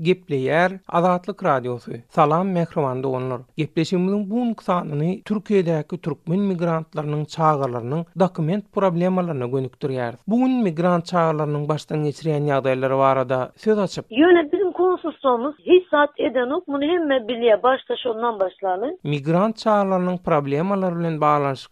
Gepleýär Azatlyk Radiosy. Salam mähriban doganlar. Gepleşigimiziň bu günki sanyny Türkiýedäki türkmen migrantlarynyň çagalarynyň dokument problemalaryna gönükdirýäris. Bu gün migrant çagalarynyň başdan geçirýän ýagdaýlary barada söz açyp, Ýöne biziň konsulstwomyz hiç zat edenok muny hemme bilýä başda şondan başlaly. Migrant çagalarynyň problemalary bilen baglanyşykly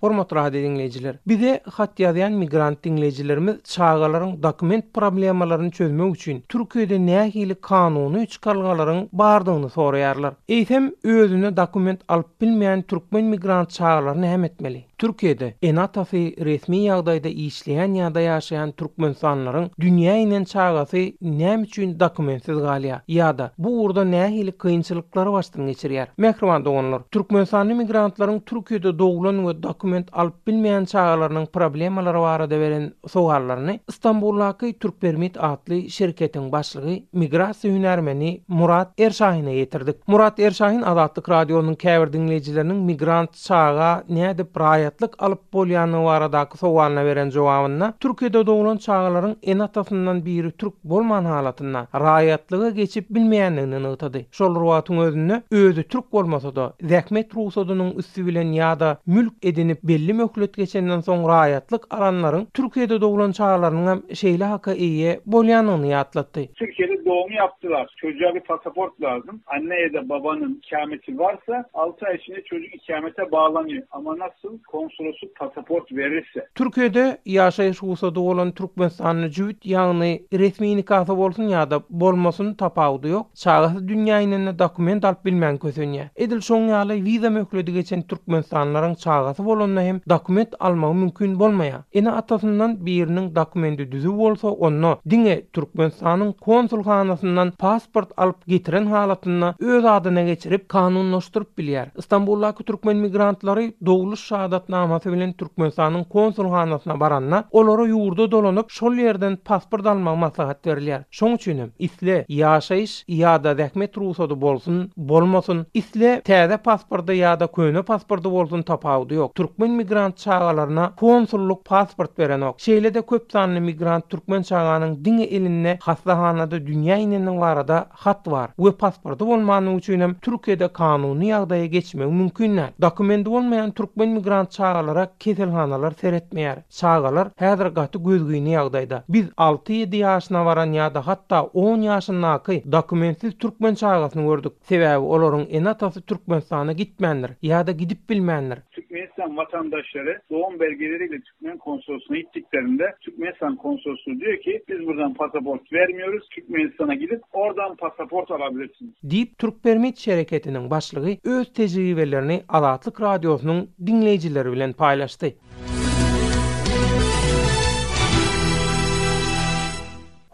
Hormatly radio diňleýjiler, bize hat ýazýan migrant diňleýjilerimiz çagalaryň dokument problemalaryny çözmek üçin Türkiýede nähili kanuny çykalgalaryň bardygyny soraýarlar. Eýsem, özüne dokument alyp bilmeýän türkmen migrant çagalary näme etmeli? Türkiýede ene-atasy resmi ýagdaýda işleýän, işleýän ýa-da ýaşaýan türkmenistanlylaryň dünýä inen çagasy näme üçin dokumentsiz galýar ýa-da bu ugurda nähili kynçylyklary başdan geçirýär? Mähriban doganlar, türkmenistanly migrantlaryň Türkiýede doglan we dokument alyp bilmeýän çagalarynyň problemalary barada beren sogallaryny Stambuldaky Türkpermit atly şirketiň başlygy, migrasiýa hünärmeni Murat Erşahyna ýetirdik. Murat Erşahyn Azatlyk Radiosynyň käbir diňleýjileriniň migrant çaga nädip raýatlyk alyp bolýandygy baradaky sowalyna beren jogabynda, Türkiýede doglan çagalaryň ene-atasyndan biri türk bolman halatynda, raýatlyga geçip bilmeýändigini nygtady. Şol wagtyň özünde, özi türk bolmasa-da, zähmet rugsadynyň üsti bilen ýa-da mülk edinip belli möhlet geçenden soň raýatlyk alanlaryň Türkiýede doglan çagalarynyň hem şeýle haka eýe bolýandygyny ýatlatdy. Türkiýede dogum ýapdylar. Çojaga pasaport lazym. Anne ýa-da babanyň ikameti barsa, alty aý Ine çocuk ikämete baglany amanatsyn komşulaşyp pasaport berilse. Türkiýede ýaşaýyş rugsady bolan türkmenistanly jübüt ýagny resmi nikasy bolsun ýada bolmasyn tapawudy ýok çagasy dünýä inende dokument alyp bilmän kösenýä edil şoň ýaly wiza möhledi geçen türkmenistanlylaryň çagasy bolanda hem dokument almagy mümkin bolmaýa. Ene-atasyndan biriniň dokumendi düzüw bolsa, onda diňe Türkmenistanyň konsulhanasyndan pasport alyp getiren halatynda öz adyna geçirip, kanunlaşdyryp bilýär. Stambuldaky türkmen migrantlary dogluş şahadatnamasy bilen Türkmenistanyň konsulhanasyna baranda, olara ýurda dolanyp, şol ýerden pasport almagy maslahat berilýär. Şoň üçin hem, isle ýaşaýyş ýa-da zähmet rugsady bolsun, bolmasyn, isle täze pasporty ýa-da köne pasporty bolsun tapawudy ýok, türkmen migrant çagalaryna konsullyk pasport berenok. Şeýle-de köp sanly migrant türkmen çaganyň diňe elinde hassahanada dünýä inenligi barada hat bar we pasporty bolmandygy üçin hem Türkiýede kanuny ýagdaýa geçmegi mümkin däl. Dokumendi bolmaýan türkmen migrant çagalara keselhanalar seretmeýär. Çagalar häzir gaty gözgyny ýagdaýda. Biz alty-ýedi ýaşyna baran ýa-da hatda on ýaşyndaky dokumentsiz türkmen çagasyny gördük. Sebäbi olaryň ene-atasy Türkmenistana gitmändir ýa-da gidip bilmändir. Türkmenistan watandaşlary dogum belgeleri ile türkmen konsulsyna gitdiklerinde, türkmenistan konsulsy diýer ki, biz buradan pasaport bermiyoruz, Türkmenistana gidip, oradan pasaport alabilirsiniz. Diýip, Türkpermit şereketiniň başlygy öz tejribelerini Azatlyk Radiosynyň diňleýjileri bilen paýlaşdy.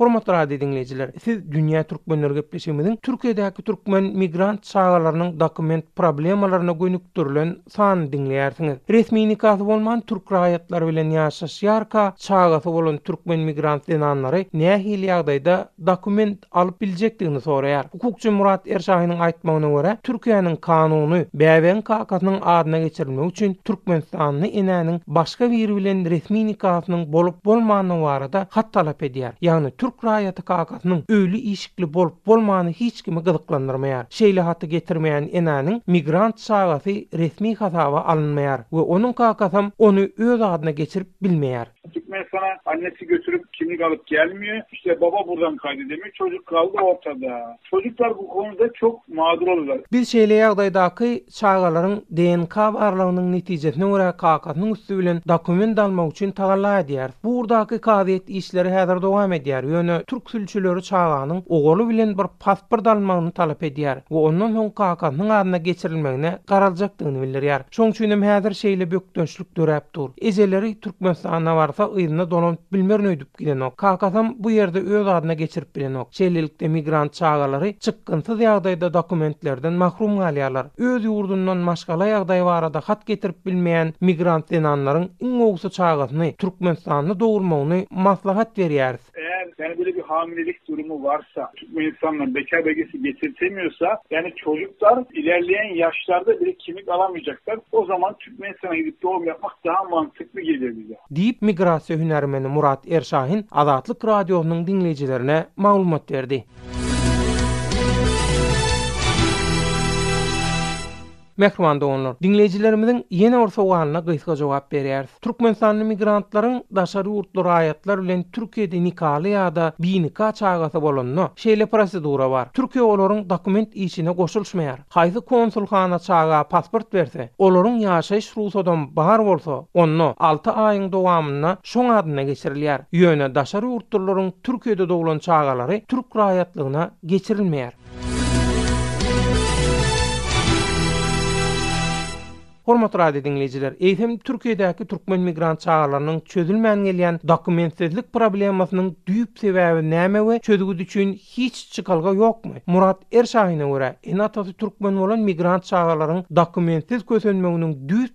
Hormatly radio diňleýjiler, siz Dünýä Türkmenleri gepleşigimiziň Türkiýedäki türkmen migrant çagalarynyň dokument problemalaryna gönükdirilen sanyny diňleýärsiňiz. Resmi nikasy bolman türk raýatlary bilen ýaşaşýarka, çagasy bolan türkmen migrant zenanlary nähili ýagdaýda dokument alyp biljekdigini soraýar. Hukukçy Murat Erşahynyň aýtmagyna görä, Türkiýäniň kanuny bäbegiň kakasynyň adyna geçirilmegi üçin türkmenistanly enäniň başga biri bilen resmi nikasynyň bolup-bolmandygy barada hat talap edýär. Ýagny türk raýaty kakasynyň öýli-işikli bolup-bolmany hiç kimi gyzyklandyrmaýar. Şeýle haty getirmeýän enäniň migrant çagasy resmi hasaba alynmaýar we onuň kakasam ony öz adyna geçirip bilmeýär. Türkmenistana annesi götürip kimlik alyp gelmiyor işte baba buradan kayt edemiyor çocuk kaldı ortada çocuklar bu konuda çok madur oluyorlar. Biz şeýle ýagdaýdaky çagalaryň DNK barlagynyň netijesine görä kakasynyň üsti bilen dokument almak üçin tagalla edýäris. Bu ugurdaky kazyýet işleri häzir dowam edýär, ýöne türk sülçüleri çaganyň oguly bilen bir pasport almagyny talap edýär we ondan soň kakasynyň adyna geçirilmegine garaljakdygyny bildirýär. Şoň üçinem häzir şeýle bökdençlik döräp dur. Ejeleri Türkmenistana barsa yzyna dolanyp bilmerin öýdüp gidenok. Kakasam bu ýerde öz adyna geçirip bilenok. Şeýlelikde migrant çagalary çykgynsyz ýagdaýda dokumentlerden mahrum galýarlar. Öz ýurdundan maşgala ýagdaýy barada hat getirip bilmeýän migrant zenanlaryň iň gowusy çagasyny Türkmenistanda dogurmagyny maslahat berýäris. Eger ýani böyle bir hamilelik durumu barsa, Türkmenistandan beka belgesi getirtemiyorsa, ýani çocuklar ilerleyen ýaşlarda bile kimlik alamaýjaklar, o zaman Türkmenistana gidip dogum ýapmak daha mantykly geler bize. Diýip, migrasiýa hünärmeni Murat Erşahin Azatlyk Radiosynyň diňleýjilerine maglumat berdi. Mähriban doganlar, diňleýjilerimiziň ýene bir sowalyna gysga jogap berýäris. Türkmenistanly migrantlaryň daşary ýurtly raýatlar bilen Türkiýede nikaly ýa-da binika çagasy bolanda, şeýle prosedura bar. Türkiýe olaryň dokument işine goşulşmaýar. Haýsy konsulhana çaga pasport berse, olaryň ýaşaýyş rugsadam bar bolsa, onda alty aýyň dowamynda şoň adyna geçirilýär. Ýöne daşary ýurtlularyň Türkiýede doglan çagalary türk raýatlygyna geçirilmeýär. Hormatly radio diňleýjiler, eýsem Türkiýedäki türkmen migrant çagalarynyň çözülmän gelýän dokumentsizlik problemasynyň düýp sebäbi näme we çözgüdi üçin hiç çykalga ýokmy? Murat Erşahyna görä, ene-atasy türkmen bolan migrant çagalaryň dokumentsiz kösenmeginiň düýp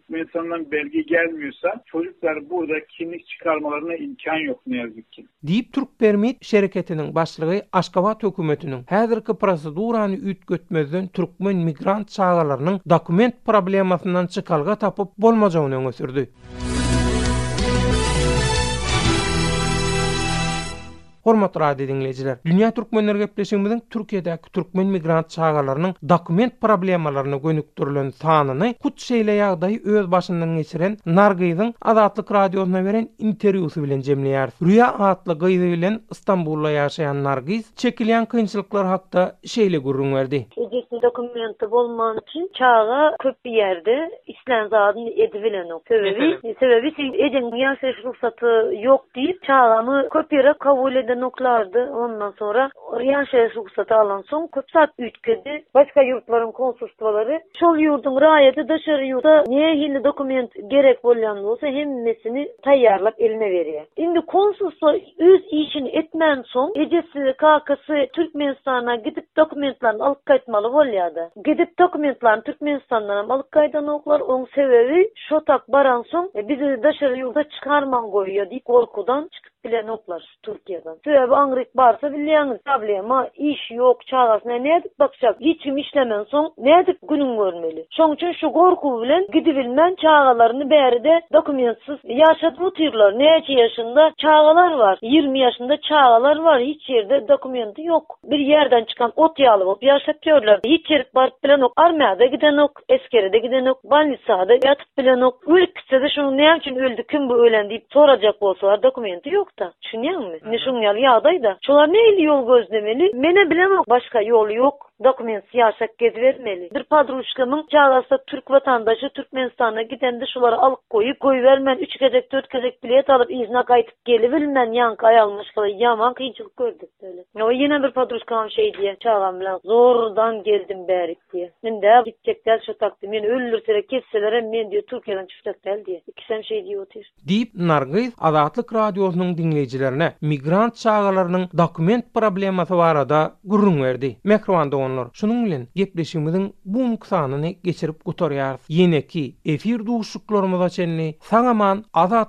Men sandan bergi gelmiyorsa çocuklar burada kimlik çykarmalarına imkan yok ne yazık ki. Diýip Türkpermit şereketiniň başlygy Aşgabat hökümetiniň häzirki prosedurany üýtgetmezden türkmen migrant çagalarynyň dokument problemasyndan çykalga tapyp bolmajagyny öňe sürdi. Hormatly radio diňleýjiler, Dünýä Türkmenleri gepleşigimiziň Türkiýedäki türkmen migrant çagalarynyň dokument problemalaryna gönükdirilen sanyny hut şeýle ýagdaýy öz başyndan geçiren Nargyzyň Azatlyk Radiosyna beren interwýusy bilen jemleýäris. Rüýa atly gyzy bilen Stambulda ýaşaýan Nargyz çekilýän kynçylyklar hakda şeýle gürrüň berdi. Ejesiniň dokumenti bolmany üçin çaga köp iýerdi. Islän zadyny edibilenok. Sebebi, sebebi sen ejeň ýaşaýyş rugsaty ýok diýip, çagamy köp ýere kabul edenoklardy. Ondan soňra ýaşaýyş rugsaty alansoň, köp zat üýtgedi. Başga ýurtlaryň konsulstwolary şol ýurduň raýaty daşary ýurda nähili dokument gerek bolýan bolsa, hemmesini taýýarlap eline berýär. Indi konsulstwo öz işini etmänsoň, ejesi, kakasy Türkmenistana gidip dokumentlerini alyp gaýtmaly bolýar-da. Gidip dokumentlaryny Türkmenistandanam alyp gaýdanoklar. Oň sebebi şo tak baransoň bizi daşary ýurda çykarman goýýa diýip gorkudan çykyp bilenoklar şu Türkiýeden. Sebebi aňryk barsa bilýäňiz problema işi ýok çagasyna nädip bakjak hiç kim işlemensoň nädip günüň görmeli. Şoň üçin şu gorky bilen gidibilmän çagalaryny bäride dokumentsyz ýaşadyp otyrlar. Näçe ýaşynda çagalar bar ýigrimi ýaşynda çagalar bar hiç ýerde dokumenti ýok. Bir ýerden çykan ot ýaly bolup ýaşap ýörler. Hiç ýerik baryp bilenok. Armiýada gidenok, esgeride gidenok, bolnisada ýatyp bilenok. Ölikgitsede şunuň näme üçin öldi, kim bu ölen diýip sorajak bolsalar dokumenti ýokda. Düşünýäňmi? Indi şunuň ýaly ýagdaýda. Şolar neýli ýol gözlemeli? Menä bilemok başga ýoly ýok. Dokumentsiz ýaşap gezibermeli. Bir podruçkamyň çagasy türk watandaşy Türkmenistana gidende şulary alyp goýup, goýbermän üç gezek dört gezek bilet alyp yzyna gaýtyp Gelibilmän ýaňky aýalmaşgala ýaman kynçylyk gördük beýle. Ýa ýene bir podruşkam şeý diýýä, Çagam bilen zordan geldim bärik diýýä. Indi-ä gitjek däl şo takdy. Meni öldürseler, kesselerem men diýýä Türkiýeden çykjak däl diýýä. Ikisem şeý diýip otyr. Diýip, Nargiz Azatlyk Radiosynyň diňleýjilerine migrant çagalarynyň dokument problemasy barada gürrüň berdi. Mähriban doganlar, şunuň bilen gepleşigimiziň bu günki sanyny geçirip gutarýarys. Ýeneki efir duşuşyklarymyza çenli sag-aman Azat!